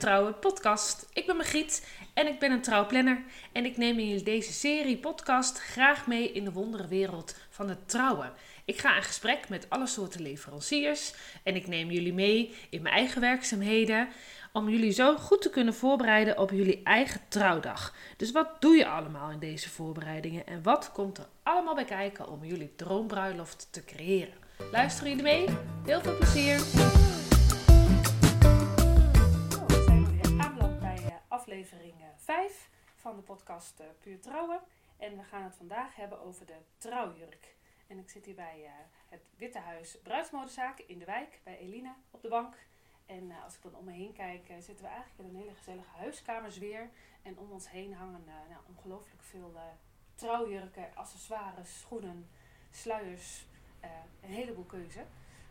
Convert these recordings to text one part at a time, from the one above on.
Trouwen podcast. Ik ben Margriet en ik ben een trouwplanner. En ik neem in deze serie podcast graag mee in de wonderenwereld van het trouwen. Ik ga in gesprek met alle soorten leveranciers en ik neem jullie mee in mijn eigen werkzaamheden om jullie zo goed te kunnen voorbereiden op jullie eigen trouwdag. Dus wat doe je allemaal in deze voorbereidingen en wat komt er allemaal bij kijken om jullie droombruiloft te creëren? Luisteren jullie mee? Heel veel plezier! Aflevering 5 van de podcast uh, Puur Trouwen. En we gaan het vandaag hebben over de trouwjurk. En ik zit hier bij uh, het Witte Huis Bruidsmodezaak in de wijk, bij Eline op de bank. En als ik dan om me heen kijk, zitten we eigenlijk in een hele gezellige huiskamersweer. En om ons heen hangen nou, ongelooflijk veel trouwjurken, accessoires, schoenen, sluiers, een heleboel keuze.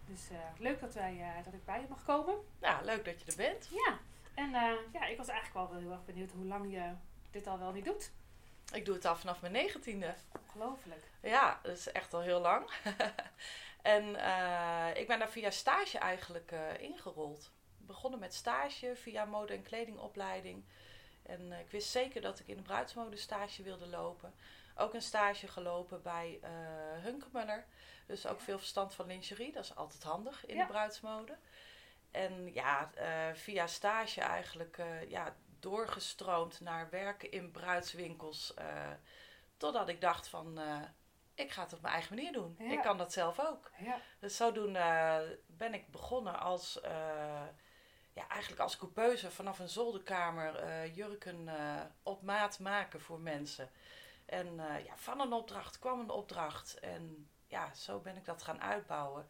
Dus uh, leuk dat, wij, uh, dat ik bij je mag komen. Ja, leuk dat je er bent. Ja, en uh, ja, ik was eigenlijk wel heel erg benieuwd hoe lang je dit al wel niet doet. Ik doe het al vanaf mijn negentiende. Ongelooflijk. Ja, dat is echt al heel lang. en ik ben daar via stage eigenlijk ingerold. Begonnen met stage via mode- en kledingopleiding. En ik wist zeker dat ik in de bruidsmode stage wilde lopen. Ook een stage gelopen bij uh, Hunkemuller. Dus ook veel verstand van lingerie. Dat is altijd handig in ja. de bruidsmode. En ja, uh, via stage eigenlijk uh, ja, doorgestroomd naar werken in bruidswinkels. totdat ik dacht van, ik ga het op mijn eigen manier doen. Ja. Ik kan dat zelf ook. Ja. Dus zodoende ben ik begonnen als ja, eigenlijk als coupeuse vanaf een zolderkamer jurken op maat maken voor mensen. En ja, van een opdracht kwam een opdracht. En ja, zo ben ik dat gaan uitbouwen.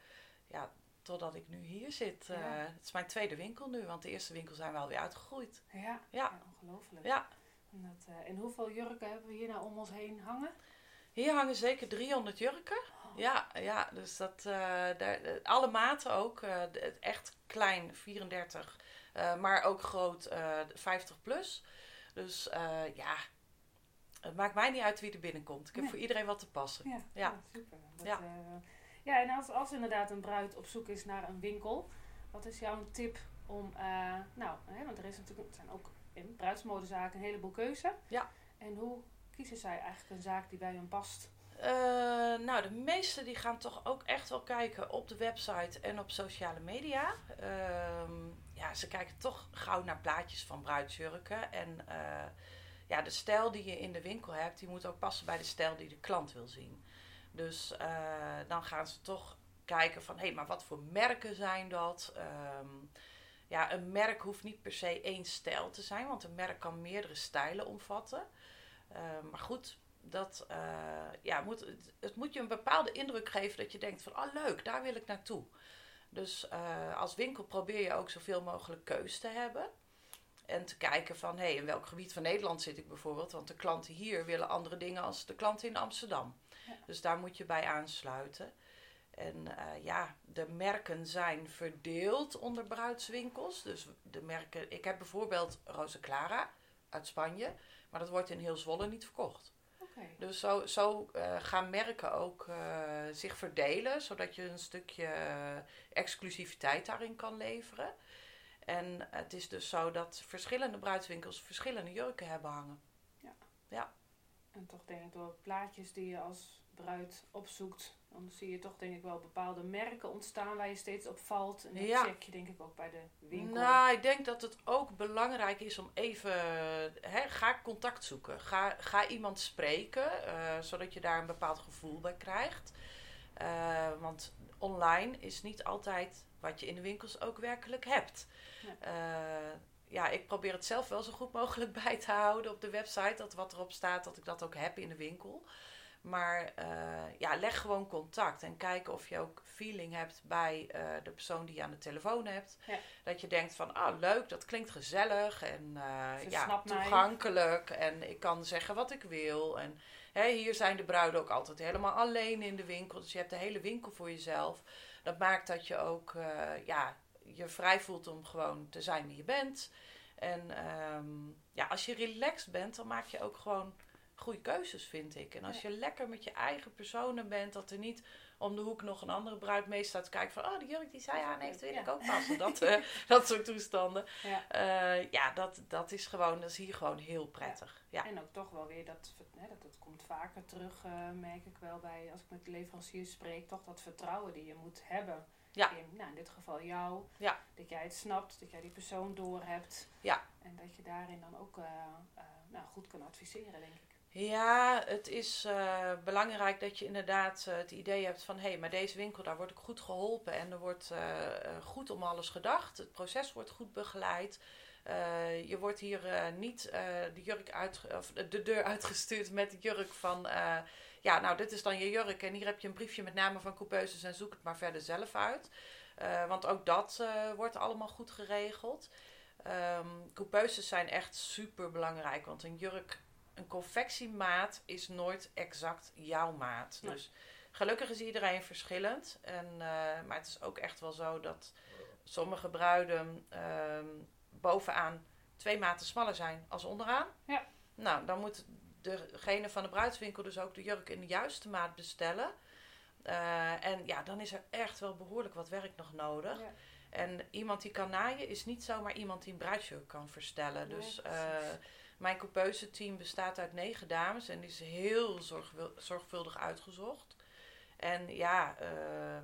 Ja, totdat ik nu hier zit. Ja. het is mijn tweede winkel nu, want de eerste winkel zijn we alweer uitgegroeid. Ja, ja. ja ongelooflijk. Ja. En, dat, en hoeveel jurken hebben we hier nou om ons heen hangen? Hier hangen zeker 300 jurken. Oh. Ja, ja, dus dat, daar, alle maten ook. echt klein, 34 uh, maar ook groot uh, 50 plus. Dus uh, ja, het maakt mij niet uit wie er binnenkomt. Ik heb voor iedereen wat te passen. Ja, ja. ja super. Dat, ja. Ja, en als, als inderdaad een bruid op zoek is naar een winkel, wat is jouw tip om, nou, hè, want er is natuurlijk, er zijn ook in bruidsmodezaken een heleboel keuze. Ja. En hoe kiezen zij eigenlijk een zaak die bij hen past? Uh, nou, de meesten die gaan toch ook echt wel kijken op de website en op sociale media. Uh, ja, ze kijken toch gauw naar plaatjes van bruidsjurken. En uh, ja, de stijl die je in de winkel hebt, die moet ook passen bij de stijl die de klant wil zien. Dus dan gaan ze toch kijken van, hé, hey, maar wat voor merken zijn dat? Um, ja, een merk hoeft niet per se één stijl te zijn, want een merk kan meerdere stijlen omvatten. maar goed, dat, uh, ja, moet, het, moet je een bepaalde indruk geven dat je denkt van, oh leuk, daar wil ik naartoe. Dus uh, als winkel probeer je ook zoveel mogelijk keus te hebben. En te kijken van, hé, hey, in welk gebied van Nederland zit ik bijvoorbeeld? Want de klanten hier willen andere dingen als de klanten in Amsterdam. Dus daar moet je bij aansluiten. En uh, ja, de merken zijn verdeeld onder bruidswinkels. Dus de merken, ik heb bijvoorbeeld Rosa Clara uit Spanje. Maar dat wordt in heel Zwolle niet verkocht. Okay. Dus zo, zo uh, gaan merken ook uh, zich verdelen, zodat je een stukje exclusiviteit daarin kan leveren. En het is dus zo dat verschillende bruidswinkels verschillende jurken hebben hangen. Ja. ja. En toch denk ik door plaatjes die je als bruid opzoekt, dan zie je toch denk ik wel bepaalde merken ontstaan waar je steeds op valt. En dat ja. check je denk ik ook bij de winkel. Nou, ik denk dat het ook belangrijk is om even, hè, ga contact zoeken. Ga, ga iemand spreken, uh, zodat je daar een bepaald gevoel bij krijgt. Uh, want online is niet altijd wat je in de winkels ook werkelijk hebt. Ja. Uh, ja, ik probeer het zelf wel zo goed mogelijk bij te houden op de website. Dat wat erop staat, dat ik dat ook heb in de winkel. Maar uh, ja, leg gewoon contact en kijk of je ook feeling hebt bij uh, de persoon die je aan de telefoon hebt. Ja. Dat je denkt van, ah oh, leuk, dat klinkt gezellig en uh, ja, mij. toegankelijk. En ik kan zeggen wat ik wil. En hè, hier zijn de bruiden ook altijd helemaal alleen in de winkel. Dus je hebt de hele winkel voor jezelf. Dat maakt dat je ook ja, je vrij voelt om gewoon te zijn wie je bent. En um, ja, als je relaxed bent, dan maak je ook gewoon goede keuzes, vind ik. En als je lekker met je eigen personen bent, dat er niet om de hoek nog een andere bruid mee staat te kijken van, oh, die jurk die zij aan heeft, wil Ja. ik ook passen. Dat, eh, dat soort toestanden. Ja. Eh, ja, dat, dat is gewoon, dat is hier gewoon heel prettig. Ja. En ook toch wel weer dat, hè, dat, dat komt vaker terug, eh, merk ik wel bij, als ik met leveranciers spreek, toch dat vertrouwen die je moet hebben. Ja. In, nou, in dit geval jou. Ja. Dat jij het snapt, dat jij die persoon doorhebt. Ja. En dat je daarin dan ook eh, eh, nou, goed kan adviseren, denk ik. Ja, het is eh, belangrijk dat je inderdaad het idee hebt van... hé, hey, maar deze winkel, daar word ik goed geholpen... en er wordt goed om alles gedacht. Het proces wordt goed begeleid. Je wordt hier niet de, jurk uit, of de deur uitgestuurd met de jurk van... ja, nou, dit is dan je jurk en hier heb je een briefje met namen van coupeuses... en zoek het maar verder zelf uit. Eh, want ook dat eh, wordt allemaal goed geregeld. Ehm coupeuses zijn echt super belangrijk, want een jurk een confectiemaat is nooit exact jouw maat. Dus gelukkig is iedereen verschillend. En, eh, maar het is ook echt wel zo dat sommige bruiden ehm, bovenaan twee maten smaller zijn als onderaan. Ja. Nou, dan moet degene van de bruidswinkel dus ook de jurk in de juiste maat bestellen. Eh, en ja, dan is er echt wel behoorlijk wat werk nog nodig. Ja. En iemand die kan naaien is niet zomaar iemand die een bruidsjurk kan verstellen. Nee, dus eh, mijn coupeuse team bestaat uit negen dames en is heel zorgvuldig uitgezocht. En ja, eh,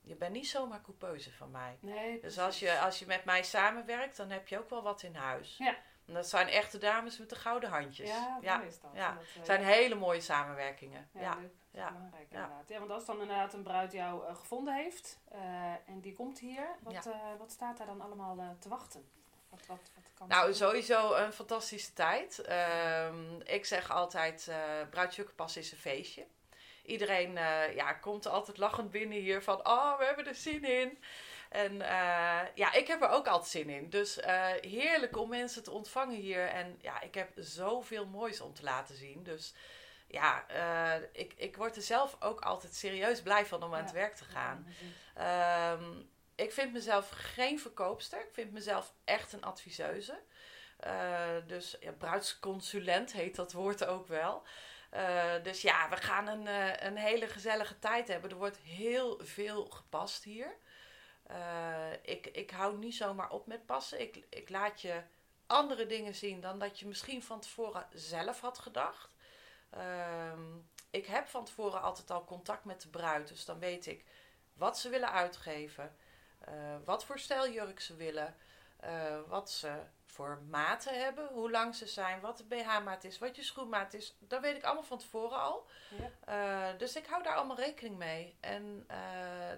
je bent niet zomaar coupeuse van mij. Nee, Dus als je, als je met mij samenwerkt, dan heb je ook wel wat in huis. Ja. En dat zijn echte dames met de gouden handjes. Ja, ja. is dat. ja. Dat, eh, Het zijn hele mooie samenwerkingen. Ja, Ja. leuk. Dat is Ja. belangrijk inderdaad. Ja, want als dan inderdaad een bruid jou eh, gevonden heeft eh, en die komt hier, wat, wat staat daar dan allemaal te wachten? Wat, wat, wat kan Nou, sowieso een fantastische tijd. Ehm, ik zeg altijd, eh bruidsjurkenpas is een feestje. Iedereen ja, komt altijd lachend binnen hier van, oh, we hebben er zin in. En eh, ja, ik heb er ook altijd zin in. Dus eh, heerlijk om mensen te ontvangen hier. En ja, ik heb zoveel moois om te laten zien. Dus ja, eh, ik, ik word er zelf ook altijd serieus blij van om aan het werk te gaan. Ja, Ehm, ik vind mezelf geen verkoopster. Ik vind mezelf echt een adviseuse. Dus ja, bruidsconsulent heet dat woord ook wel. Dus ja, we gaan een, een hele gezellige tijd hebben. Er wordt heel veel gepast hier. Eh, ik, ik hou niet zomaar op met passen. Ik, ik laat je andere dingen zien dan dat je misschien van tevoren zelf had gedacht. Ehm, ik heb van tevoren altijd al contact met de bruid. Dus dan weet ik wat ze willen uitgeven. eh, wat voor stijljurk ze willen. eh, wat ze voor maten hebben. Hoe lang ze zijn. Wat de BH-maat is. Wat je schoenmaat is. Dat weet ik allemaal van tevoren al. ja. Dus ik hou daar allemaal rekening mee. En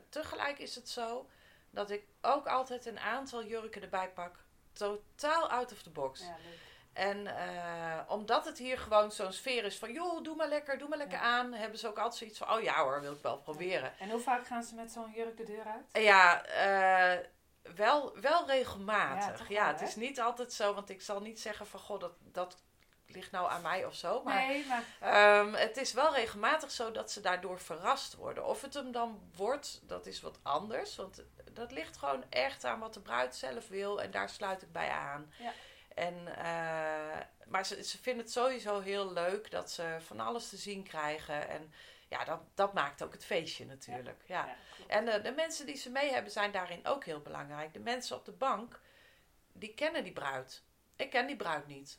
tegelijk is het zo dat ik ook altijd een aantal jurken erbij pak. Totaal out of the box. Ja. En eh, omdat het hier gewoon zo'n sfeer is van... joh, doe maar lekker, doe maar lekker Ja. aan. Hebben ze ook altijd zoiets van... oh ja hoor, wil ik wel proberen. En hoe vaak gaan ze met zo'n jurk de deur uit? Ja, eh, wel, wel regelmatig. Ja, wel, het hè? is niet altijd zo... want ik zal niet zeggen van... goh, dat, dat ligt nou aan mij of zo. Maar nee, maar Ehm, het is wel regelmatig zo dat ze daardoor verrast worden. Of het hem dan wordt, dat is wat anders. Want dat ligt gewoon echt aan wat de bruid zelf wil. En daar sluit ik bij aan. Ja. En, eh, maar ze, ze vinden het sowieso heel leuk dat ze van alles te zien krijgen. En ja, dat, dat maakt ook het feestje natuurlijk. Ja. En eh, de mensen die ze mee hebben zijn daarin ook heel belangrijk. De mensen op de bank, die kennen die bruid. Ik ken die bruid niet.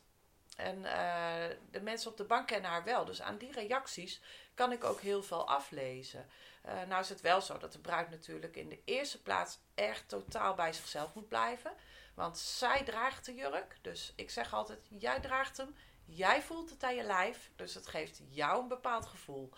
En eh, de mensen op de bank kennen haar wel. Dus aan die reacties kan ik ook heel veel aflezen. Eh, nou is het wel zo dat de bruid natuurlijk in de eerste plaats echt totaal bij zichzelf moet blijven. Want zij draagt de jurk. Dus ik zeg altijd, jij draagt hem. Jij voelt het aan je lijf. Dus het geeft jou een bepaald gevoel.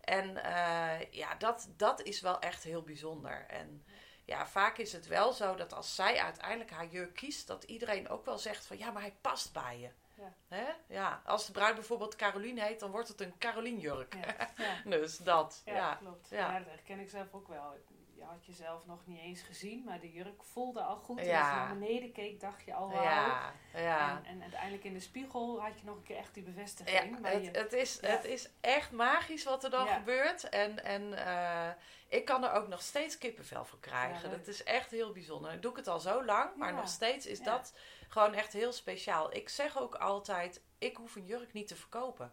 En eh, ja, dat, dat is wel echt heel bijzonder. En ja, vaak is het wel zo dat als zij uiteindelijk haar jurk kiest, dat iedereen ook wel zegt van ja, maar hij past bij je. Ja. Hè? Ja, als de bruid bijvoorbeeld Caroline heet, dan wordt het een Caroline jurk. Ja. Dus dat, Ja, ja. klopt. Ja. Ja. dat herken ik zelf ook wel. Je had jezelf nog niet eens gezien, maar de jurk voelde al goed. En Ja. als je naar beneden keek, dacht je al wauw. Ja, ja. En, en uiteindelijk in de spiegel had je nog een keer echt die bevestiging. Ja, het, je- het, is, Ja. het is echt magisch wat er dan Ja. gebeurt. En, en eh, ik kan er ook nog steeds kippenvel voor krijgen. Dat is echt heel bijzonder. Ik doe ik het al zo lang, maar nog steeds is dat gewoon echt heel speciaal. Ik zeg ook altijd, ik hoef een jurk niet te verkopen.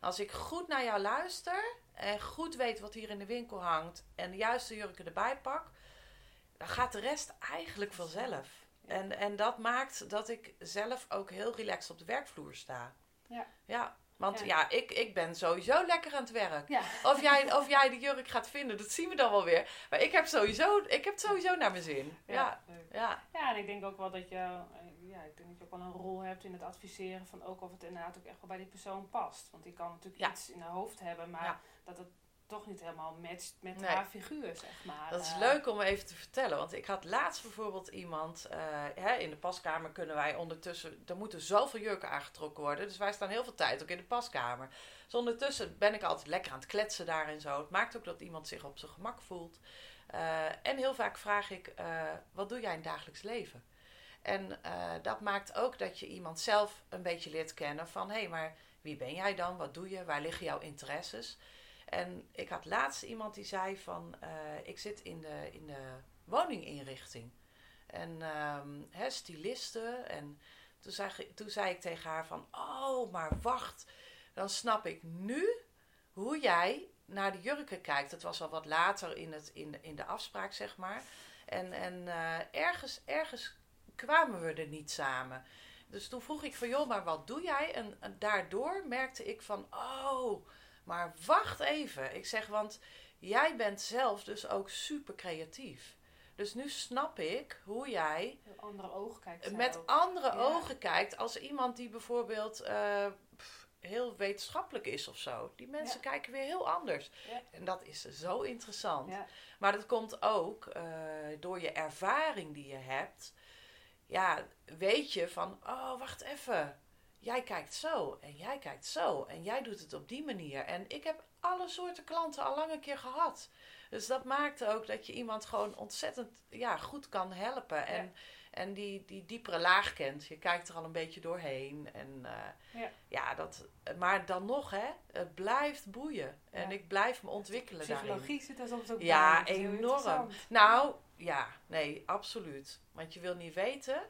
Als ik goed naar jou luister en goed weet wat hier in de winkel hangt en de juiste jurken erbij pak, dan gaat de rest eigenlijk vanzelf. En, en dat maakt dat ik zelf ook heel relaxed op de werkvloer sta. Ja. Ja, want Ja. ja, ik, ik ben sowieso lekker aan het werk. Ja. Of jij, of jij de jurk gaat vinden, dat zien we dan wel weer. Maar ik heb sowieso, ik heb het sowieso naar mijn zin. Ja, ja, Ja, en ik denk ook wel dat je, eh, ja, ik denk dat je ook wel een rol hebt in het adviseren van ook of het inderdaad ook echt wel bij die persoon past. Want die kan natuurlijk Ja. iets in haar hoofd hebben, maar Ja. dat het toch niet helemaal matcht met Nee. haar figuur, zeg maar. dat is Eh, leuk om even te vertellen. Want ik had laatst bijvoorbeeld iemand, eh, hè, in de paskamer kunnen wij ondertussen, er moeten zoveel jurken aangetrokken worden. Dus wij staan heel veel tijd ook in de paskamer. Dus ondertussen ben ik altijd lekker aan het kletsen daar en zo. Het maakt ook dat iemand zich op zijn gemak voelt. Eh, en heel vaak vraag ik, wat doe jij in het dagelijks leven? En eh, dat maakt ook dat je iemand zelf een beetje leert kennen van... hé, hey, maar wie ben jij dan? Wat doe je? Waar liggen jouw interesses? En ik had laatst iemand die zei van... eh, ik zit in de, in de woninginrichting. En ehm hè. En toen zei, toen zei ik tegen haar van... oh, maar wacht. Dan snap ik nu hoe jij naar de jurken kijkt. Het was al wat later in, het, in, in de afspraak, zeg maar. En, en eh, ergens, ergens kwamen we er niet samen. Dus toen vroeg ik van, joh, maar wat doe jij? En, en daardoor merkte ik van, oh, maar wacht even. Ik zeg, want jij bent zelf dus ook super creatief. Dus nu snap ik hoe jij Met andere ogen kijkt. met andere Ja. ogen kijkt als iemand die bijvoorbeeld eh, heel wetenschappelijk is of zo. Die mensen kijken weer heel anders. Ja. En dat is zo interessant. Maar dat komt ook eh, door je ervaring die je hebt. Ja, weet je van, oh, wacht even. Jij kijkt zo en jij kijkt zo en jij doet het op die manier. En ik heb alle soorten klanten al lang een keer gehad. Dus dat maakt ook dat je iemand gewoon ontzettend ja, goed kan helpen. En, Ja. en die, die diepere laag kent. Je kijkt er al een beetje doorheen. En, eh, Ja. ja, dat, maar dan nog, hè, het blijft boeien. En Ja. ik blijf me ontwikkelen daarin. Psychologie zit er soms ook Ja, bij. Heel enorm. Nou, ja, nee, absoluut. Want je wil niet weten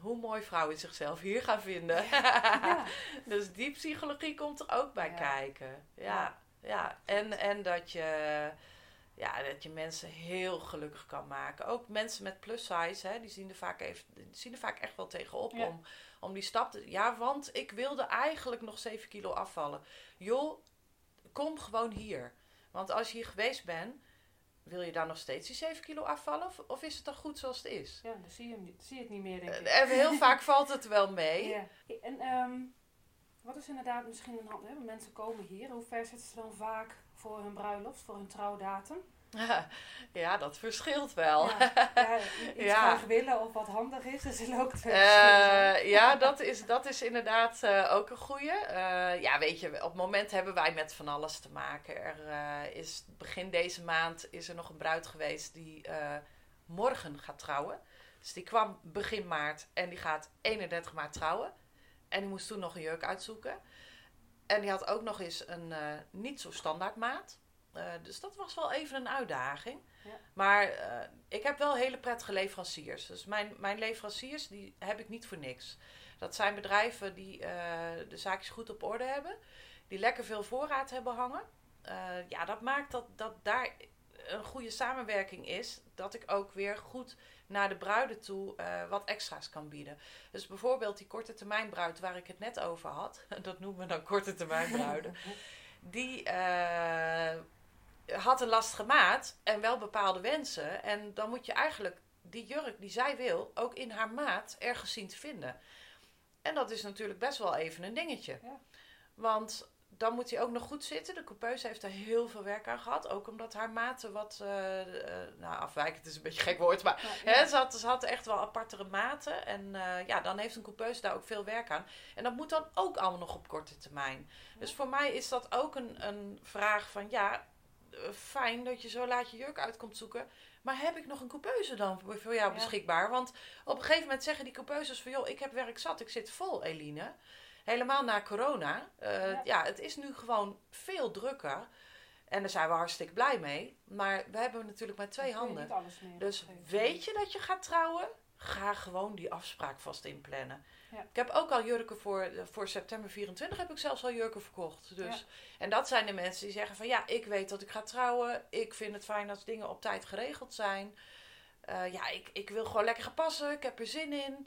hoe mooi vrouwen zichzelf hier gaan vinden. Ja. dus die psychologie komt er ook bij Ja. kijken. Ja, Ja. En, en dat, je, ja, dat je mensen heel gelukkig kan maken. Ook mensen met plus size, hè, die zien er vaak, even, zien er vaak echt wel tegenop om, om die stap te... Ja, want ik wilde eigenlijk nog 7 kilo afvallen. Joh, kom gewoon hier. Want als je hier geweest bent, wil je dan nog steeds die 7 kilo afvallen? Of, of is het dan goed zoals het is? Ja, dan zie je, hem zie je het niet meer, denk ik. En heel vaak valt het wel mee. Ja. En ehm, wat is inderdaad misschien een hand? Hè? Mensen komen hier. Hoe ver zitten ze dan vaak voor hun bruiloft, voor hun trouwdatum? Ja, dat verschilt wel. Ja, ja, iets Ja. graag willen of wat handig is, er zullen ook twee. Eh, ja, dat is, dat is inderdaad eh, ook een goeie. Eh, ja, weet je, op het moment hebben wij met van alles te maken. Er is begin deze maand is er nog een bruid geweest die morgen gaat trouwen. Dus die kwam begin maart en die gaat 31 maart trouwen. En die moest toen nog een jurk uitzoeken. En die had ook nog eens een niet zo standaard maat. Eh, dus dat was wel even een uitdaging. Ja. Maar eh, ik heb wel hele prettige leveranciers. Dus mijn, mijn leveranciers die heb ik niet voor niks. Dat zijn bedrijven die eh, de zaakjes goed op orde hebben. Die lekker veel voorraad hebben hangen. Ja, dat maakt dat, dat daar een goede samenwerking is. Dat ik ook weer goed naar de bruiden toe wat extra's kan bieden. Dus bijvoorbeeld die korte termijn bruid waar ik het net over had. Dat noemen we dan korte termijn bruiden. Die had een lastige maat en wel bepaalde wensen. En dan moet je eigenlijk die jurk die zij wil ook in haar maat ergens zien te vinden. En dat is natuurlijk best wel even een dingetje. Ja. Want dan moet hij ook nog goed zitten. De coupeuse heeft er heel veel werk aan gehad. Ook omdat haar maten wat... eh, nou, afwijkend is een beetje een gek woord. Maar hè, ze, had, ze had echt wel apartere maten. En eh, ja, dan heeft een coupeuse daar ook veel werk aan. En dat moet dan ook allemaal nog op korte termijn. Dus voor mij is dat ook een, een vraag van... Ja, fijn dat je zo laat je jurk uit komt zoeken. Maar heb ik nog een coupeuse dan voor jou beschikbaar? Want op een gegeven moment zeggen die coupeuses van... joh, ik heb werk zat, ik zit vol, Eline. Helemaal na corona. Eh, Ja. ja. het is nu gewoon veel drukker. En daar zijn we hartstikke blij mee. Maar we hebben natuurlijk maar twee handen. meer Dus weet je dat je gaat trouwen? Ga gewoon die afspraak vast inplannen. Ja. Ik heb ook al jurken voor, voor september 24, heb ik zelfs al jurken verkocht. Dus. Ja. En dat zijn de mensen die zeggen van ja, ik weet dat ik ga trouwen. Ik vind het fijn als dingen op tijd geregeld zijn. Eh, ja, ik, ik wil gewoon lekker gaan passen. Ik heb er zin in.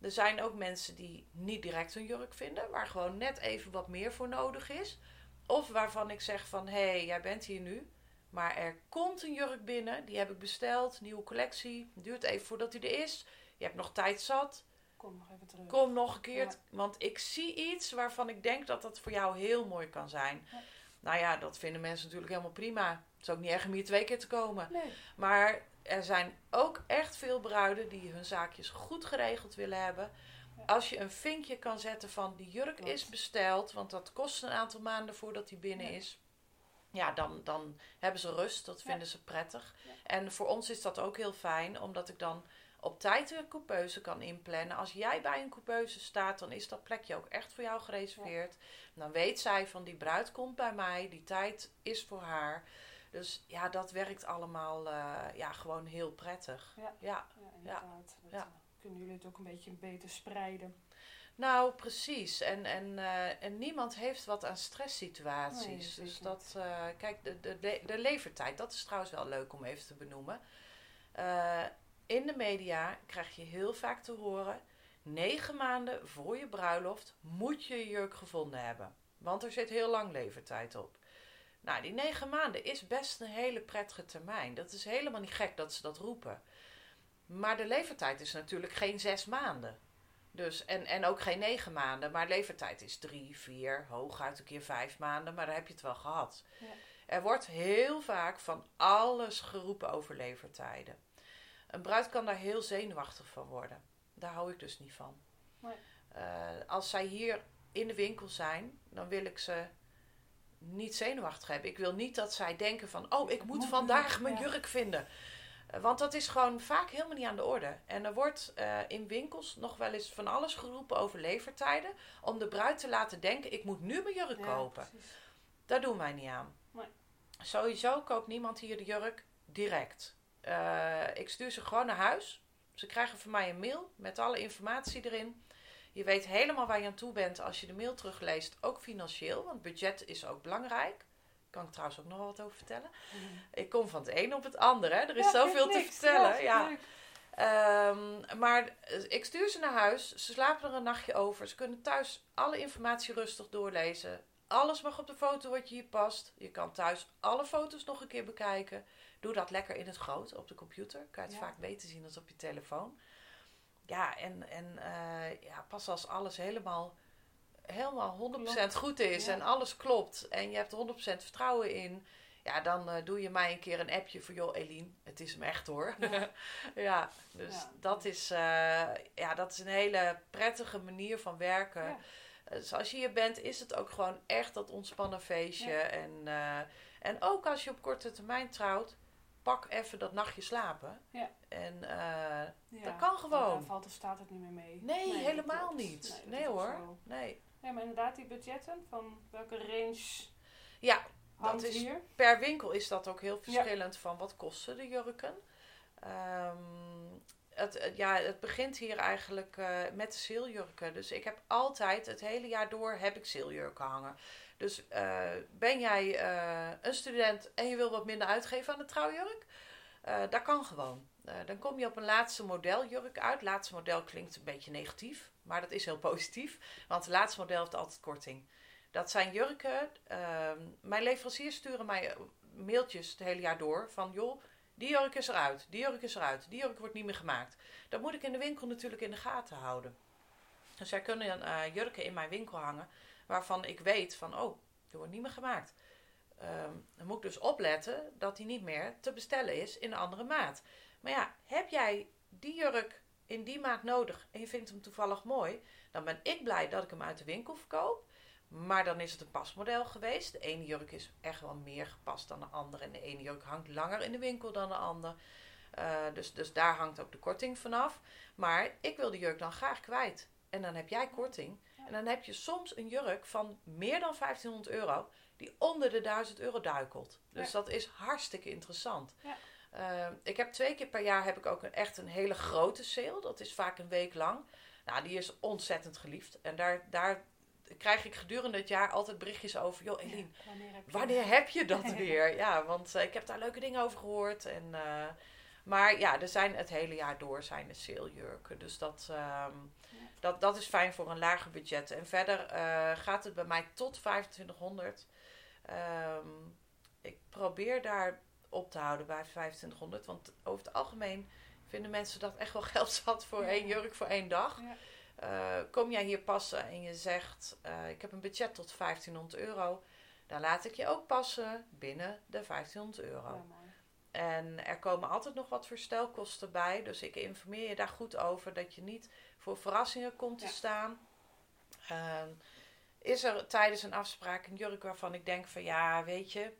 Er zijn ook mensen die niet direct een jurk vinden, waar gewoon net even wat meer voor nodig is. Of waarvan ik zeg van hé, hey, jij bent hier nu. Maar er komt een jurk binnen, die heb ik besteld, nieuwe collectie. Duurt even voordat die er is. Je hebt nog tijd zat. Kom nog even terug. Kom nog een keer, Ja. want ik zie iets waarvan ik denk dat dat voor jou heel mooi kan zijn. Ja. Nou ja, dat vinden mensen natuurlijk helemaal prima. Het is ook niet erg om hier twee keer te komen. Nee. Maar er zijn ook echt veel bruiden die hun zaakjes goed geregeld willen hebben. Ja. Als je een vinkje kan zetten van die jurk Klopt. is besteld, want dat kost een aantal maanden voordat die binnen is. Ja, dan, dan hebben ze rust. Dat Ja. vinden ze prettig. Ja. En voor ons is dat ook heel fijn, omdat ik dan op tijd een coupeuse kan inplannen. Als jij bij een coupeuse staat, dan is dat plekje ook echt voor jou gereserveerd. Dan weet zij van die bruid komt bij mij, die tijd is voor haar. Dus ja, dat werkt allemaal eh, ja, gewoon heel prettig. Ja. ja. Ja, inderdaad. Dat, kunnen jullie het ook een beetje beter spreiden. Nou, precies. En, en, eh, en niemand heeft wat aan stresssituaties. Nee, dus dat, eh, kijk, de, de, de, de levertijd, dat is trouwens wel leuk om even te benoemen. Eh, in de media krijg je heel vaak te horen: negen maanden voor je bruiloft moet je je jurk gevonden hebben. Want er zit heel lang levertijd op. Nou, die negen maanden is best een hele prettige termijn. Dat is helemaal niet gek dat ze dat roepen. Maar de levertijd is natuurlijk geen zes maanden. Dus, en, en ook geen negen maanden, maar levertijd is drie, vier, hooguit een keer vijf maanden, maar dan heb je het wel gehad. Ja. Er wordt heel vaak van alles geroepen over levertijden. Een bruid kan daar heel zenuwachtig van worden. Daar hou ik dus niet van. Nee. Eh, als zij hier in de winkel zijn, dan wil ik ze niet zenuwachtig hebben. Ik wil niet dat zij denken van, oh, ik moet vandaag mijn jurk vinden. Want dat is gewoon vaak helemaal niet aan de orde. En er wordt eh, in winkels nog wel eens van alles geroepen over levertijden. Om de bruid te laten denken, ik moet nu mijn jurk Ja, kopen. precies. Daar doen wij niet aan. Nee. Sowieso koopt niemand hier de jurk direct. Eh, ik stuur ze gewoon naar huis. Ze krijgen van mij een mail met alle informatie erin. Je weet helemaal waar je aan toe bent als je de mail terugleest, ook financieel, want budget is ook belangrijk. Kan ik trouwens ook nog wat over vertellen. Ik kom van het een op het ander, hè? er is Ja, zoveel te niks. vertellen. Ja. Ehm, maar eh, ik stuur ze naar huis. Ze slapen er een nachtje over. Ze kunnen thuis alle informatie rustig doorlezen. Alles mag op de foto wat je hier past. Je kan thuis alle foto's nog een keer bekijken. Doe dat lekker in het groot op de computer. Kan je het Ja. vaak beter zien dan op je telefoon. Ja, en, en eh, ja, pas als alles helemaal, helemaal 100% goed is Ja. en alles klopt en je hebt er 100% vertrouwen in, ja, dan eh, doe je mij een keer een appje voor, joh, Eline, het is hem echt hoor. Ja. Ja, dus Ja. Dat, is, eh, ja, dat is een hele prettige manier van werken. Dus als je hier bent, is het ook gewoon echt dat ontspannen feestje. En, eh, en ook als je op korte termijn trouwt, pak even dat nachtje slapen. Ja. En eh, Ja, Dat kan gewoon. Daar valt of staat het niet meer mee. nee, helemaal niet. Nee, ook hoor. Nee. Nee, maar inderdaad, die budgetten, van welke range Ja, hangt is- hier? per winkel is dat ook heel verschillend van wat kosten de jurken. Ehm, het, het- ja, het begint hier eigenlijk eh, met de zeeljurken. Dus ik heb altijd, het hele jaar door, heb ik zeeljurken hangen. Dus eh, ben jij eh, een student en je wil wat minder uitgeven aan de trouwjurk? Eh, dat kan gewoon. Eh, dan kom je op een laatste model jurk uit. Laatste model klinkt een beetje negatief, maar dat is heel positief. Want het laatste model heeft altijd korting. Dat zijn jurken. ehm, mijn leveranciers sturen mij eh, mailtjes het hele jaar door van joh, die jurk is eruit, die jurk is eruit, die jurk wordt niet meer gemaakt. Dat moet ik in de winkel natuurlijk in de gaten houden. Dus er kunnen eh, jurken in mijn winkel hangen waarvan ik weet van oh, die wordt niet meer gemaakt. Ehm, dan moet ik dus opletten dat die niet meer te bestellen is in een andere maat. Maar ja, heb jij die jurk in die maat nodig en je vindt hem toevallig mooi, dan ben ik blij dat ik hem uit de winkel verkoop. Maar dan is het een pasmodel geweest. De ene jurk is echt wel meer gepast dan de andere. En de ene jurk hangt langer in de winkel dan de ander. Eh, dus, dus daar hangt ook de korting vanaf. Maar ik wil de jurk dan graag kwijt. En dan heb jij korting. En dan heb je soms een jurk van meer dan 1500 euro. Die onder de 1000 euro duikelt. Dus Ja. dat is hartstikke interessant. Ja. Eh, ik heb twee keer per jaar heb ik ook een, echt een hele grote sale. Dat is vaak een week lang. Nou, die is ontzettend geliefd. En daar, daar krijg ik gedurende het jaar altijd berichtjes over. Joh, Eline, Ja, wanneer heb je, wanneer heb je dat weer? Ja, want eh, ik heb daar leuke dingen over gehoord. En, eh, maar ja, er zijn het hele jaar door zijn er sale-jurken. Dus dat, ehm, dat, dat is fijn voor een lager budget. En verder eh, gaat het bij mij tot 2500. Ehm, ik probeer daar op te houden bij 2500. Want over het algemeen vinden mensen dat echt wel geld zat voor Ja. één jurk voor één dag. Ja. Eh, kom jij hier passen en je zegt: eh, Ik heb een budget tot 1500 euro. Dan laat ik je ook passen binnen de 1500 euro. Ja. En er komen altijd nog wat verstelkosten bij. Dus ik informeer je daar goed over dat je niet voor verrassingen komt te staan. Ehm, is er tijdens een afspraak een jurk waarvan ik denk van ja, weet je,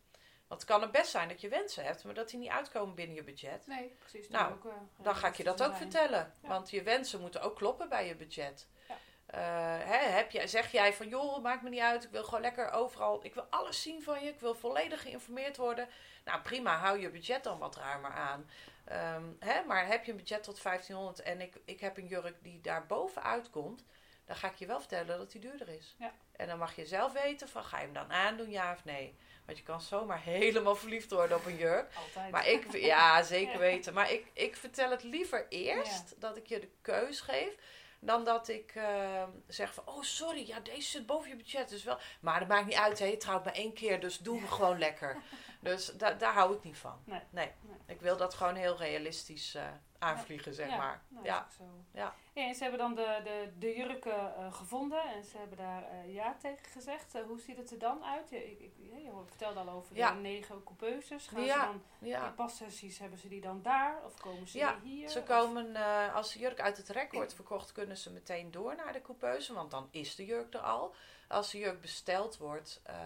want het kan het best zijn dat je wensen hebt, maar dat die niet uitkomen binnen je budget. Nee, precies. Nou, ook, eh, Dan ga ik je dat ook zijn. vertellen. Ja. Want je wensen moeten ook kloppen bij je budget. Ja. Eh, hè, heb jij, zeg jij van joh, maakt me niet uit. Ik wil gewoon lekker overal. Ik wil alles zien van je. Ik wil volledig geïnformeerd worden. Nou prima, hou je budget dan wat ruimer aan. Ehm, hè, maar heb je een budget tot 1500 en ik, ik heb een jurk die daar bovenuit komt. Dan ga ik je wel vertellen dat die duurder is. Ja. En dan mag je zelf weten van ga je hem dan aandoen, ja of nee. Want je kan zomaar helemaal verliefd worden op een jurk. Altijd. Maar ik, ja, zeker weten. Maar ik, ik vertel het liever eerst dat ik je de keus geef. Dan dat ik eh, zeg van, oh sorry, ja, deze zit boven je budget. Dus wel, maar dat maakt niet uit, hè, je trouwt maar één keer, dus doe hem gewoon lekker. Dus da daar hou ik niet van. Nee. Nee. Nee. Ik wil dat gewoon heel realistisch eh, aanvliegen, zeg Ja, maar. nou, ja. is ook zo. Ja. Ja, en ze hebben dan de, de, de jurken eh, gevonden en ze hebben daar eh, ja tegen gezegd. Hoe ziet het er dan uit? Je, ik, ik, je vertelde al over de negen coupeuses. Gaan ze dan in passessies, hebben ze die dan daar? Of komen ze Ja, hier? Ze komen, als de jurk uit het rek wordt verkocht, kunnen ze meteen door naar de coupeuse, want dan is de jurk er al. Als de jurk besteld wordt, eh,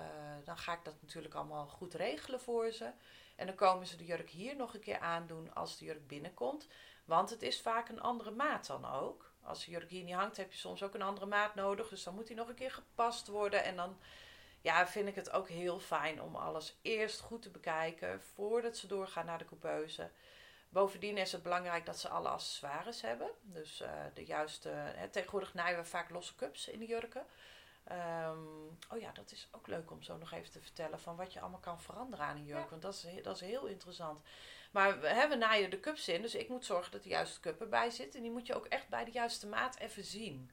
dan ga ik dat natuurlijk allemaal goed regelen voor ze. En dan komen ze de jurk hier nog een keer aandoen als de jurk binnenkomt. Want het is vaak een andere maat dan ook. Als de jurk hier niet hangt, heb je soms ook een andere maat nodig. Dus dan moet die nog een keer gepast worden. En dan ja, vind ik het ook heel fijn om alles eerst goed te bekijken voordat ze doorgaan naar de coupeuse. Bovendien is het belangrijk dat ze alle accessoires hebben. Dus eh, de juiste. Hè, tegenwoordig naaien we vaak losse cups in de jurken. Ehm, oh ja, dat is ook leuk om zo nog even te vertellen van wat je allemaal kan veranderen aan een jurk. Ja. Want dat is, dat is heel interessant. Maar we, hè, we naaien de cups in, dus ik moet zorgen dat de juiste cup erbij zit. En die moet je ook echt bij de juiste maat even zien.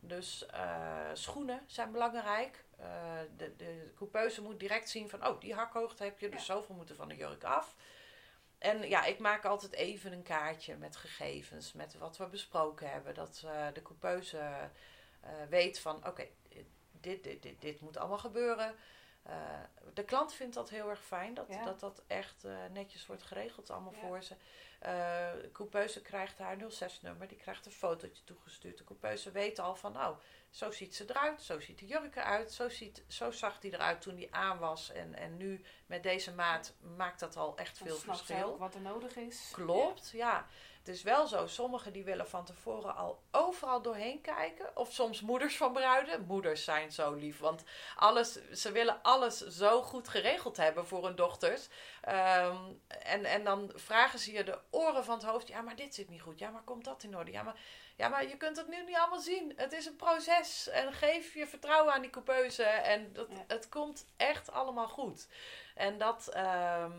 Dus eh, schoenen zijn belangrijk. Eh, de, de coupeuse moet direct zien van, oh, die hakhoogte heb je, dus Ja. zoveel moeten van de jurk af. En ja, ik maak altijd even een kaartje met gegevens, met wat we besproken hebben. Dat eh, de coupeuse weet van, oké, dit, dit, dit, dit moet allemaal gebeuren. Eh, de klant vindt dat heel erg fijn, dat Ja. dat, dat echt eh, netjes wordt geregeld allemaal Ja. voor ze. De coupeuse krijgt haar 06-nummer, die krijgt een fotootje toegestuurd. De coupeuse weet al van, nou, zo ziet ze eruit, zo ziet de jurk eruit, zo, ziet, zo zag die eruit toen die aan was. En, en nu met deze maat maakt dat al echt Dan veel verschil. ook wat er nodig is. Klopt, ja. Het is wel zo, sommigen die willen van tevoren al overal doorheen kijken. Of soms moeders van bruiden. Moeders zijn zo lief, want alles, ze willen alles zo goed geregeld hebben voor hun dochters. Ehm, en, en dan vragen ze je de oren van het hoofd. Ja, maar dit zit niet goed. Ja, maar komt dat in orde? Ja, maar, ja, maar je kunt het nu niet allemaal zien. Het is een proces. En geef je vertrouwen aan die coupeuse. En dat, Ja. het komt echt allemaal goed. En dat... ehm,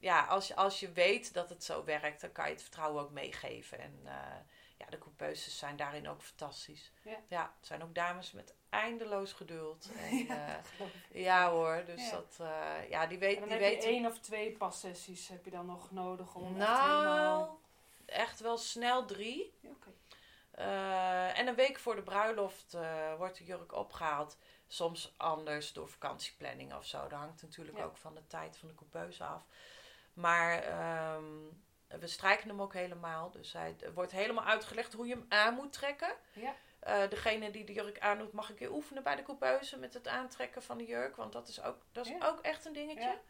ja, als je, als je weet dat het zo werkt, dan kan je het vertrouwen ook meegeven. En eh, ja, de coupeuses zijn daarin ook fantastisch. Ja. het zijn ook dames met eindeloos geduld. En, Ja, ja, hoor, dus Ja. dat, eh, ja, die, En weet, dan die weten... één of twee passessies heb je dan nog nodig om echt helemaal... Nou, echt wel snel drie. Ja, Oké. Eh, en een week voor de bruiloft eh, wordt de jurk opgehaald. Soms anders door vakantieplanning of zo. Dat hangt natuurlijk ook van de tijd van de coupeuse af. Maar ehm, we strijken hem ook helemaal. Dus hij, wordt helemaal uitgelegd hoe je hem aan moet trekken. Ja. Eh, degene die de jurk aandoet mag een keer oefenen bij de coupeuse met het aantrekken van de jurk. Want dat is ook, dat is Ja. ook echt een dingetje. Ja.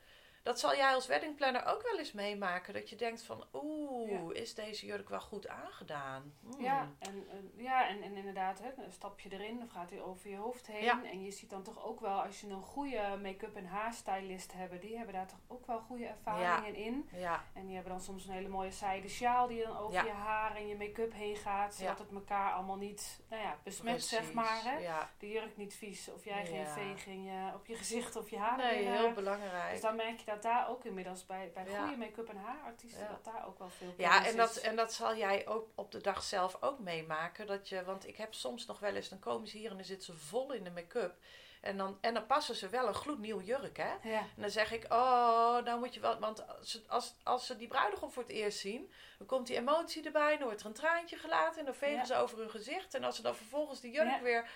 Dat zal jij als weddingplanner ook wel eens meemaken. Dat je denkt van, oeh, is deze jurk wel goed aangedaan? Hmm. Ja, en, ja en, en inderdaad, hè, dan stap je erin, dan gaat hij over je hoofd heen. Ja. En je ziet dan toch ook wel, als je een goede make-up en haarstylist hebt, die hebben daar toch ook wel goede ervaringen in. Ja, En die hebben dan soms een hele mooie zijde sjaal die dan over je haar en je make-up heen gaat. Zodat het elkaar allemaal niet, nou ja, besmet zeg maar. Hè? De jurk niet vies of jij geen veeg in je, op je gezicht of je haar. Nee, heel eh, belangrijk. Dus dan merk je dat daar ook inmiddels bij, bij goede make-up en haarartiesten, Ja. dat daar ook wel veel Ja, en dat, is. en dat zal jij ook op de dag zelf ook meemaken. Dat je, want ik heb soms nog wel eens, dan komen ze hier en dan zitten ze vol in de make-up. En dan, en dan passen ze wel een gloednieuw jurk, hè? Ja, En dan zeg ik, oh, nou moet je wel... Want als, ze- als, als ze die bruidegom voor het eerst zien... dan komt die emotie erbij, dan wordt er een traantje gelaten... en dan vegen Ja. ze over hun gezicht. En als ze dan vervolgens die jurk Ja. weer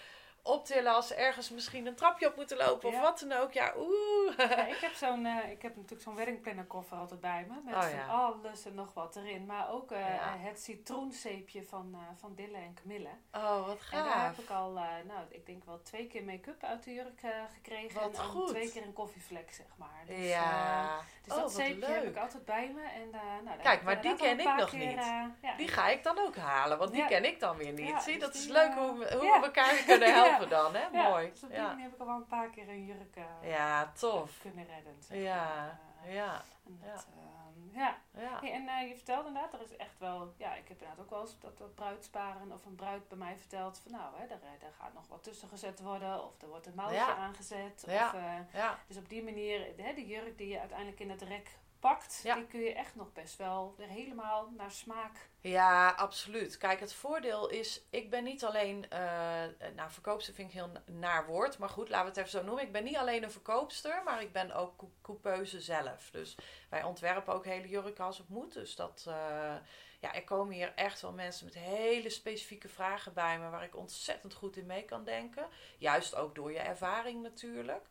optillen... als ze ergens misschien een trapje op moeten lopen of wat dan ook... ja, oeh. Ja, ik heb zo'n, eh, ik heb natuurlijk zo'n weddingplannerkoffer altijd bij me. Met Oh, ja. alles en nog wat erin. Maar ook eh, Ja. het citroenzeepje van, eh, van Dille en Camille. Oh, wat En daar heb gaaf. ik al, eh, nou, ik denk wel twee keer make-up uit de jurk eh, gekregen. Wat en goed. twee keer een koffievlek, zeg maar. Dus, eh, ja, dus Oh, dat zeepje heb leuk. ik altijd bij me. En, eh, nou, daar Kijk, maar die ken ik nog keer, niet. eh, ja, die ga ik dan ook halen, want die Ja. ken ik dan weer niet. Ja, Zie, dus dat is leuk eh, hoe, we- hoe we elkaar kunnen helpen dan, hè? ja, Mooi. Dus op die manier heb ik al wel een paar keer een jurk ja tof. kunnen redden. zeg Ja, ja, en Ja. dat, ja. ja. Hey, en eh, je vertelde inderdaad, er is echt wel, ja, ik heb inderdaad ook wel eens dat, dat bruidsparen of een bruid bij mij vertelt van nou, hè, daar, eh, daar gaat nog wat tussen gezet worden of er wordt een mouwtje Ja. aangezet. Of, eh, dus op die manier, hè, de jurk die je uiteindelijk in het rek pakt, Ja. die kun je echt nog best wel er helemaal naar smaak. Ja, absoluut. Kijk, het voordeel is, ik ben niet alleen, eh nou, verkoopster vind ik heel naar woord, maar goed, laten we het even zo noemen. Ik ben niet alleen een verkoopster, maar ik ben ook cou- coupeuse zelf. Dus wij ontwerpen ook hele jurken als het moet. Dus dat, eh, ja, er komen hier echt wel mensen met hele specifieke vragen bij me, waar ik ontzettend goed in mee kan denken. Juist ook door je ervaring natuurlijk.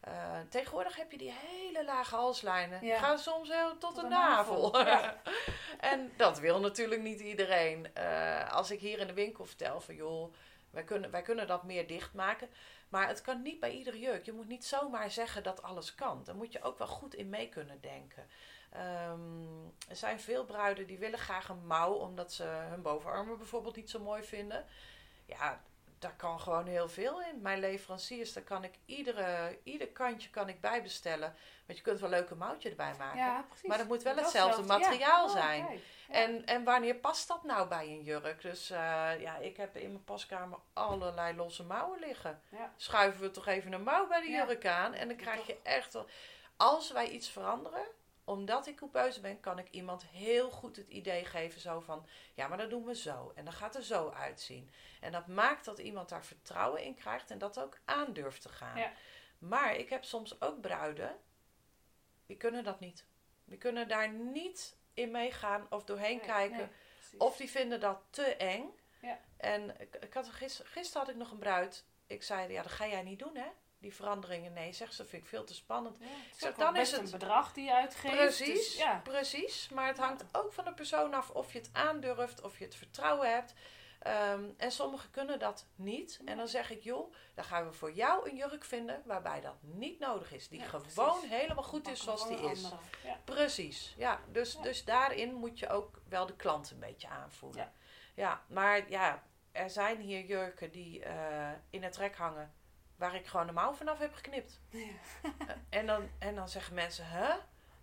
Eh, tegenwoordig heb je die hele lage halslijnen. Die Ja. gaan soms heel tot, Tot de navel. navel, ja. en dat wil natuurlijk niet iedereen. Eh, als ik hier in de winkel vertel van joh, wij kunnen, wij kunnen dat meer dichtmaken. Maar het kan niet bij iedere jurk. Je moet niet zomaar zeggen dat alles kan. Daar moet je ook wel goed in mee kunnen denken. Ehm, er zijn veel bruiden die willen graag een mouw omdat ze hun bovenarmen bijvoorbeeld niet zo mooi vinden. Ja, daar kan gewoon heel veel in. Mijn leveranciers, daar kan ik iedere, ieder kantje kan ik bijbestellen. Want je kunt wel een leuke mouwtje erbij maken. Ja, precies. Maar dat moet wel hetzelfde materiaal ja. Oh, zijn. Ja. En, en wanneer past dat nou bij een jurk? Dus eh, ja, ik heb in mijn paskamer allerlei losse mouwen liggen. Schuiven we toch even een mouw bij de jurk aan. En dan krijg je echt. Als wij iets veranderen, omdat ik coupeuse ben, kan ik iemand heel goed het idee geven zo van... Ja, maar dat doen we zo. En dan gaat er zo uitzien. En dat maakt dat iemand daar vertrouwen in krijgt en dat ook aan durft te gaan. Ja. Maar ik heb soms ook bruiden, die kunnen dat niet. Die kunnen daar niet in meegaan of doorheen Nee, kijken. nee. Of die vinden dat te eng. Ja. En ik, ik had gisteren, gisteren had ik nog een bruid. Ik zei, ja, dat ga jij niet doen, hè? Die veranderingen. Nee, zegt ze, vind ik veel te spannend. Ja, het is dan is best het- een bedrag die je uitgeeft. Precies, dus ja. precies. Maar het hangt ook van de persoon af of je het aandurft, of je het vertrouwen hebt. Ehm, en sommigen kunnen dat niet. En dan zeg ik, joh, dan gaan we voor jou een jurk vinden waarbij dat niet nodig is. Die Ja, gewoon precies. helemaal goed is zoals die is. Ja. Precies, ja. Dus, Ja. dus daarin moet je ook wel de klant een beetje aanvoelen. Ja. Ja, maar ja, er zijn hier jurken die eh, in het rek hangen waar ik gewoon de mouw vanaf heb geknipt. Ja. En, dan, en dan zeggen mensen, huh?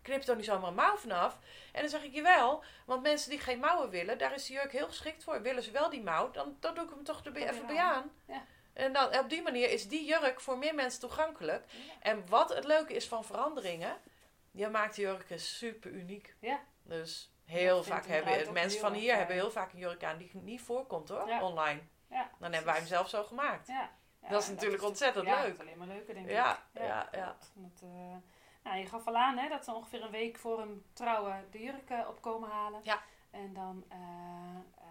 Knip toch niet zomaar een mouw vanaf? En dan zeg ik, jawel, want mensen die geen mouwen willen, daar is de jurk heel geschikt voor. Willen ze wel die mouw, dan, dan doe ik hem toch er even bij aan. Ja. En dan, op die manier is die jurk voor meer mensen toegankelijk. Ja. En wat het leuke is van veranderingen, je maakt de jurken super uniek. Ja. Dus heel vaak hebben mensen van hier hebben heel vaak een jurk aan die niet voorkomt hoor, online. Ja, Dan hebben wij hem zelf zo gemaakt. Ja. Ja, Dat is natuurlijk is ontzettend ja, leuk. Dat is alleen maar leuker, denk Ja, ik. ja, ja. Dat, eh, nou, je gaf al aan hè, dat ze ongeveer een week voor een trouwen de jurken opkomen halen. Ja. En dan, eh, eh,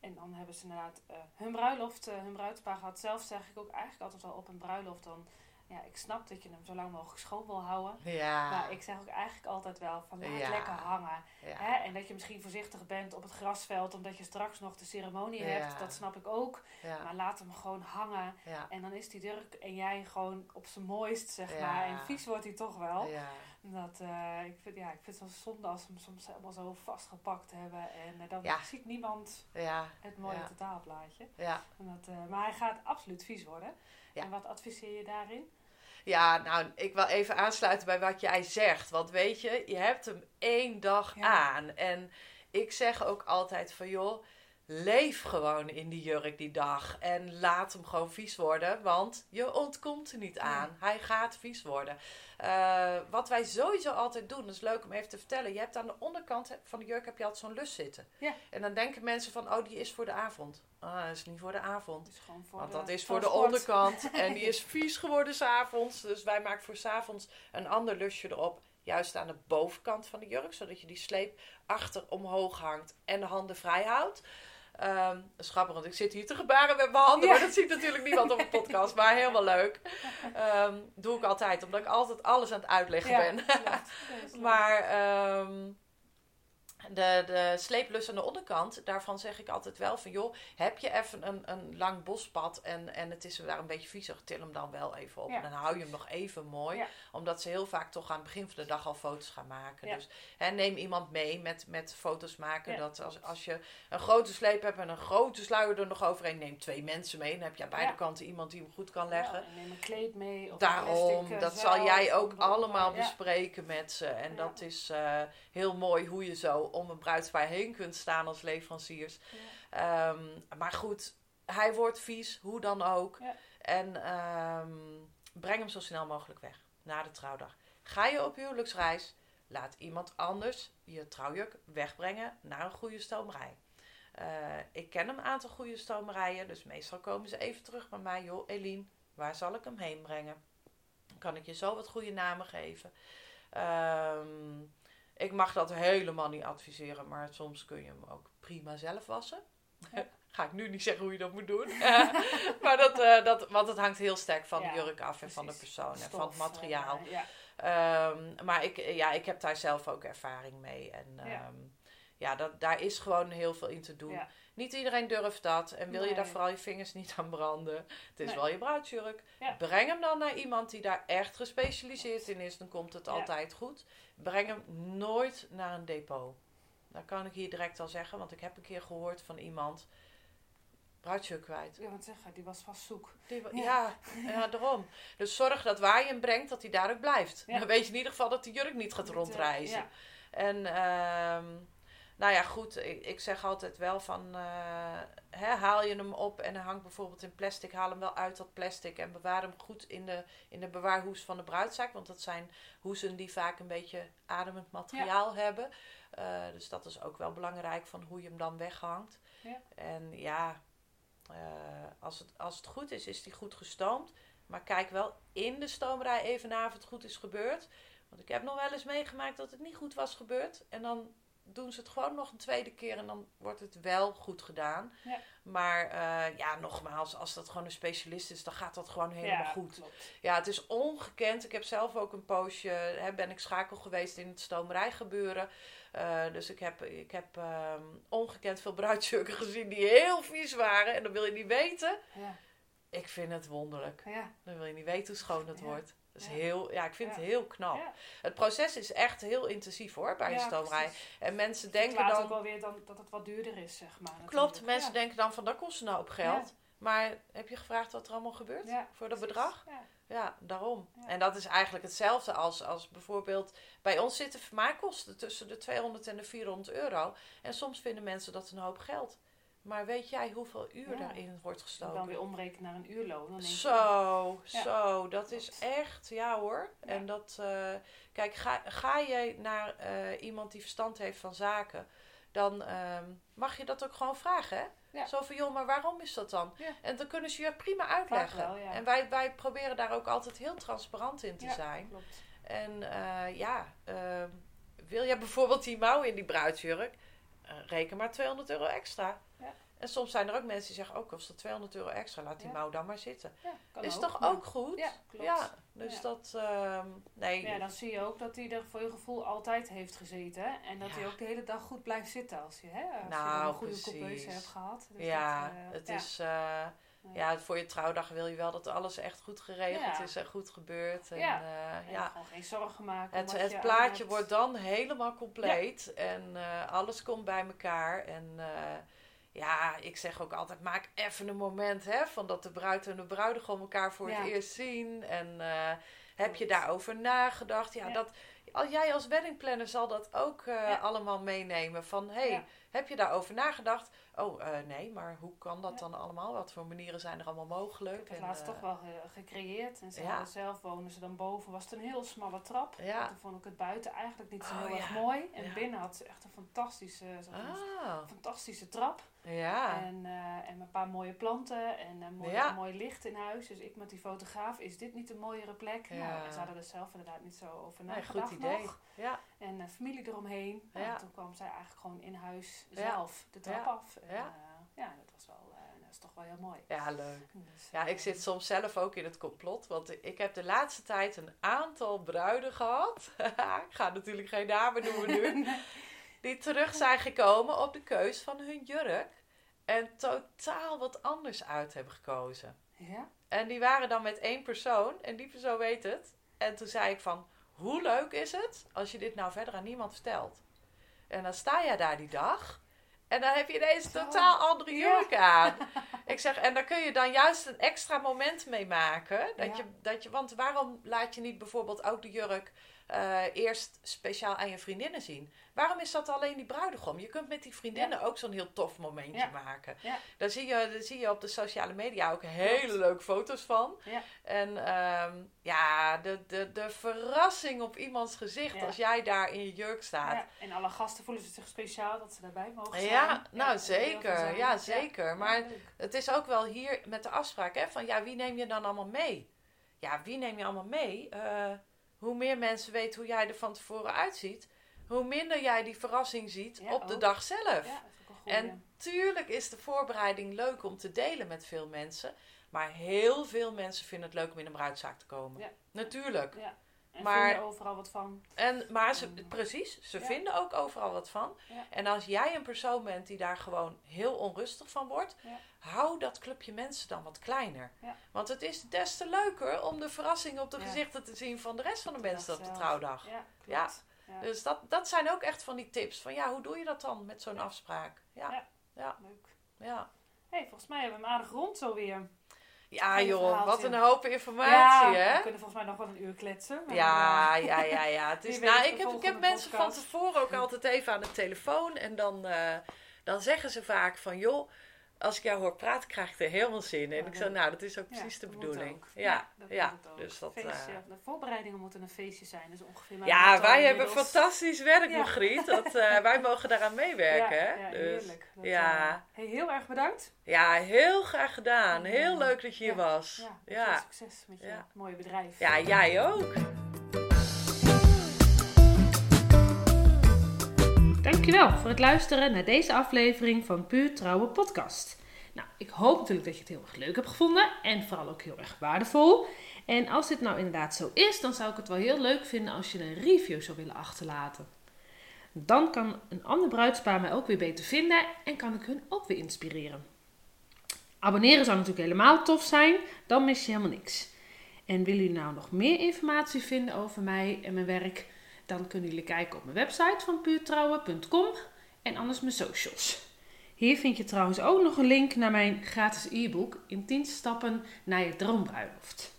en dan hebben ze inderdaad eh, hun bruiloft, eh, hun bruidspaar gehad. Zelf zeg ik ook eigenlijk altijd wel op een bruiloft dan... Ja, ik snap dat je hem zo lang mogelijk schoon wil houden. Ja. Maar ik zeg ook eigenlijk altijd wel van laat Ja. lekker hangen. ja. Hè? En dat je misschien voorzichtig bent op het grasveld omdat je straks nog de ceremonie hebt. Dat snap ik ook. Maar laat hem gewoon hangen. En dan is die jurk en jij gewoon op zijn mooist, zeg maar. En vies wordt hij toch wel. ja. Dat, eh, ik, vind, ja, ik vind het wel zonde als ze hem soms helemaal zo vastgepakt hebben. En eh, dan ziet niemand Ja, het mooie totaalplaatje. ja. En dat, eh, maar hij gaat absoluut vies worden. Ja. En wat adviseer je daarin? Ja, nou, ik wil even aansluiten bij wat jij zegt. Want weet je, je hebt hem één dag Ja. aan. En ik zeg ook altijd van, joh, leef gewoon in die jurk die dag. En laat hem gewoon vies worden, want je ontkomt er niet aan. Hij gaat vies worden. Eh, wat wij sowieso altijd doen, dat is leuk om even te vertellen. Je hebt aan de onderkant van de jurk heb je altijd zo'n lus zitten. Ja. En dan denken mensen van, oh, die is voor de avond. Ah, dat is niet voor de avond. Is gewoon voor Want de dat is voor de onderkant. En die is vies geworden s'avonds. Dus wij maken voor s'avonds een ander lusje erop. Juist aan de bovenkant van de jurk. Zodat je die sleep achter omhoog hangt. En de handen vrij houdt. Ehm dat is grappig, want ik zit hier te gebaren met mijn handen. Ja. Maar dat ziet natuurlijk niemand op een podcast. Maar helemaal leuk. Ehm, doe ik altijd. Omdat ik altijd alles aan het uitleggen Ja, ben. klopt. Maar ehm, de, de sleeplus aan de onderkant, daarvan zeg ik altijd wel van... joh, heb je even een, een lang bospad en, en het is daar een beetje viezig... til hem dan wel even op Ja. en dan hou je hem nog even mooi. Ja. Omdat ze heel vaak toch aan het begin van de dag al foto's gaan maken. Ja. Dus hè, neem iemand mee met, met foto's maken. Dat als, als je een grote sleep hebt en een grote sluier er nog overheen... neem twee mensen mee, dan heb je aan beide kanten iemand die hem goed kan leggen. Neem een kleed mee. Of Daarom, eh, dat zal jij ook allemaal bespreken met ze. En dat is eh, heel mooi hoe je zo om een bruidspaar heen kunt staan als leveranciers. Ja. Ehm, maar goed, hij wordt vies, hoe dan ook. Ja. En ehm, breng hem zo snel mogelijk weg, na de trouwdag. Ga je op huwelijksreis, laat iemand anders je trouwjurk wegbrengen naar een goede stomerij. Eh, ik ken een aantal goede stomerijen, dus meestal komen ze even terug bij mij. Joh, Eline, waar zal ik hem heen brengen? Dan kan ik je zo wat goede namen geven. Ehm, ik mag dat helemaal niet adviseren, maar soms kun je hem ook prima zelf wassen. Ja. Ga ik nu niet zeggen hoe je dat moet doen. maar dat, eh, dat, want het hangt heel sterk van Ja, de jurk af en van de persoon en van het materiaal. eh, ja. Ehm, maar ik, ja, ik heb daar zelf ook ervaring mee. En Ja. Ja, dat, daar is gewoon heel veel in te doen. Ja. Niet iedereen durft dat. En wil je daar vooral je vingers niet aan branden. Het is Nee. wel je bruidsjurk. Ja. Breng hem dan naar iemand die daar echt gespecialiseerd in is. Dan komt het Ja. altijd goed. Breng hem nooit naar een depot. Dat kan ik hier direct al zeggen. Want ik heb een keer gehoord van iemand... Bruidsjurk kwijt. Ja, want zeg, die was vast zoek. Die Ja. ja. Daarom. Dus zorg dat waar je hem brengt, dat hij daar ook blijft. Dan weet je in ieder geval dat de jurk niet gaat eh, rondreizen. En ehm, nou ja, goed, ik, ik zeg altijd wel van, eh, hè, haal je hem op en hij hangt bijvoorbeeld in plastic, haal hem wel uit dat plastic en bewaar hem goed in de, in de bewaarhoes van de bruidzaak. Want dat zijn hoesen die vaak een beetje ademend materiaal hebben. Eh, dus dat is ook wel belangrijk van hoe je hem dan weghangt. Ja. En ja, eh, als, het, als het goed is, is die goed gestoomd. Maar kijk wel in de stomerij even na of het goed is gebeurd. Want ik heb nog wel eens meegemaakt dat het niet goed was gebeurd. En dan doen ze het gewoon nog een tweede keer en dan wordt het wel goed gedaan. Ja. Maar eh, ja, nogmaals, als dat gewoon een specialist is, dan gaat dat gewoon helemaal Ja, goed. klopt. Ja, het is ongekend. Ik heb zelf ook een poosje, hè, ben ik schakel geweest in het stomerij gebeuren. Eh, dus ik heb, ik heb ehm, ongekend veel bruidsjurken gezien die heel vies waren. En dan wil je niet weten. Ja. Ik vind het wonderlijk. Ja. Dan wil je niet weten hoe schoon het wordt. Dat is Ja. heel, ja, ik vind Ja. het heel knap. Ja. Het proces is echt heel intensief hoor, bij een precies. En mensen Verklaart denken dan... ook wel weer dan, dat het wat duurder is, zeg maar. Klopt, mensen denken dan van dat kost nou op geld. Maar heb je gevraagd wat er allemaal gebeurt voor dat bedrag? Ja. Ja, daarom. En dat is eigenlijk hetzelfde als, als bijvoorbeeld... Bij ons zitten vermaakkosten tussen de 200 en de 400 euro. En soms vinden mensen dat een hoop geld. Maar weet jij hoeveel uur daarin wordt En gestoken? dan weer omrekenen naar een uurloon. Dan Zo, zo. Dat is echt, ja hoor. En dat, eh, kijk, ga, ga je naar eh, iemand die verstand heeft van zaken, dan ehm, mag je dat ook gewoon vragen, hè? Ja. Zo van, joh, maar waarom is dat dan? Ja. En dan kunnen ze je prima uitleggen. wel, ja. En wij, wij proberen daar ook altijd heel transparant in te Ja. zijn. Klopt. En eh, ja, ehm, wil je bijvoorbeeld die mouw in die bruidsjurk, reken maar 200 euro extra. Ja. En soms zijn er ook mensen die zeggen, ook kost het 200 euro extra, laat die mouw dan maar zitten. Is ook, toch maar- ook goed? Ja, klopt. Ja, dus dat, ehm, nee. Ja, dan zie je ook dat hij er voor je gevoel altijd heeft gezeten. En dat hij ook de hele dag goed blijft zitten als je, hè, als Nou, een goede coupeuse hebt gehad. Dus ja, dat, eh, het is, eh. Ja, voor je trouwdag wil je wel dat alles echt goed geregeld Ja. is en goed gebeurt. En, Ja. eh, En ja. gewoon geen zorgen maken. Het, het plaatje hebt. wordt dan helemaal compleet en alles komt bij elkaar. En ja, ik zeg ook altijd, maak even een moment hè, van dat de bruid en de bruidegom elkaar voor Ja. het eerst zien. En eh, heb je daarover nagedacht? Ja, Ja. Dat, al jij als weddingplanner zal dat ook eh, allemaal meenemen. Van, hey. Heb je daarover nagedacht? Oh, eh, nee, maar hoe kan dat Ja. dan allemaal? Wat voor manieren zijn er allemaal mogelijk? Ik heb het laatst eh, toch wel ge- gecreëerd. En ze ja. hadden zelf wonen ze dan boven. Was het een heel smalle trap. Ja. Toen vond ik het buiten eigenlijk niet zo Oh, heel erg ja. mooi. En Ja. binnen had ze echt een fantastische, een Ah, fantastische trap. ja. En, eh, en een paar mooie planten en een mooi, Ja. mooi licht in huis. Dus ik met die fotograaf, is dit niet een mooiere plek? Ja. Nou, en ze hadden er zelf inderdaad niet zo over Nee, nagedacht goed idee. nog. Ja, En eh, familie eromheen. Nou, Ja. toen kwam zij eigenlijk gewoon in huis zelf de trap af. En, Ja. ja. ja, dat was wel, eh, dat is toch wel heel mooi. ja, leuk. Dus, Ja, ik eh, zit soms zelf ook in het complot. Want ik heb de laatste tijd een aantal bruiden gehad. ik ga natuurlijk geen namen noemen nu. Die terug zijn gekomen op de keus van hun jurk. En totaal wat anders uit hebben gekozen. Ja? En die waren dan met één persoon. En die persoon weet het. En toen zei ik van, hoe leuk is het als je dit nou verder aan niemand vertelt? En dan sta jij daar die dag. En dan heb je ineens een totaal andere Ja. jurk aan. Ik zeg, en daar kun je dan juist een extra moment mee maken. Dat Ja. je, dat je, want waarom laat je niet bijvoorbeeld ook de jurk eh, eerst speciaal aan je vriendinnen zien? Waarom is dat alleen die bruidegom? Je kunt met die vriendinnen ook zo'n heel tof momentje Ja. maken. Ja. Daar, zie je, daar zie je op de sociale media ook hele leuke foto's van. Ja. En ehm, ja, de, de, de verrassing op iemands gezicht als jij daar in je jurk staat. ja. En alle gasten voelen zich speciaal dat ze daarbij mogen zijn. Ja, nou er zeker. Ja, zeker. Maar het is ook wel hier met de afspraak hè, van ja, wie neem je dan allemaal mee? Ja, wie neem je allemaal mee? Eh, hoe meer mensen weten hoe jij er van tevoren uitziet, hoe minder jij die verrassing ziet Ja, op de dag zelf. Ja, goeie. En tuurlijk is de voorbereiding leuk om te delen met veel mensen. Maar heel veel mensen vinden het leuk om in een bruidzaak te komen. Ja. Natuurlijk. Ja. En Maar- vinden overal wat van. En, maar ze, Mm. precies, ze Ja. vinden ook overal wat van. Ja. En als jij een persoon bent die daar gewoon heel onrustig van wordt, Ja. hou dat clubje mensen dan wat kleiner. Want het is des te leuker om de verrassing op de gezichten te zien van de rest van de mensen op de trouwdag. Ja. Dus dat, dat zijn ook echt van die tips. Van ja, hoe doe je dat dan met zo'n afspraak? Ja, Ja. ja, Leuk. ja. hey, volgens mij hebben we hem aardig rond zo weer. Ja, joh, wat een hoop informatie, ja, hè? we kunnen volgens mij nog wel een uur kletsen. maar, Ja, eh, ja, ja, ja. Het is, nou, ik heb, ik heb mensen van tevoren ook altijd even aan de telefoon. En dan, eh, dan zeggen ze vaak van, joh, als ik jou hoor praten, krijg ik er helemaal zin in. Ja, ik leuk. nou, dat is ook ja, precies de dat bedoeling. Ja, dat ja. ook. Dus dat, Feestje, eh, de voorbereidingen moeten een feestje zijn. Dus ongeveer ja, wij hebben fantastisch werk. Margriet. Dat, eh, wij mogen daaraan meewerken, Ja, dus, heerlijk. Dat, ja. eh, hey, heel erg bedankt. ja, heel graag gedaan. Heel leuk dat je hier was. Ja, veel succes met je mooie bedrijf. ja, jij ook. Dankjewel voor het luisteren naar deze aflevering van Puur Trouwe Podcast. Nou, ik hoop natuurlijk dat je het heel erg leuk hebt gevonden en vooral ook heel erg waardevol. En als dit nou inderdaad zo is, dan zou ik het wel heel leuk vinden als je een review zou willen achterlaten. Dan kan een ander bruidspaar mij ook weer beter vinden en kan ik hun ook weer inspireren. Abonneren zou natuurlijk helemaal tof zijn, dan mis je helemaal niks. En willen jullie nou nog meer informatie vinden over mij en mijn werk? Dan kunnen jullie kijken op mijn website van puurtrouwen.com en anders mijn socials. Hier vind je trouwens ook nog een link naar mijn gratis e-book in 10 stappen naar je droombruiloft.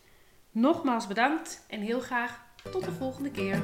Nogmaals bedankt en heel graag tot de volgende keer.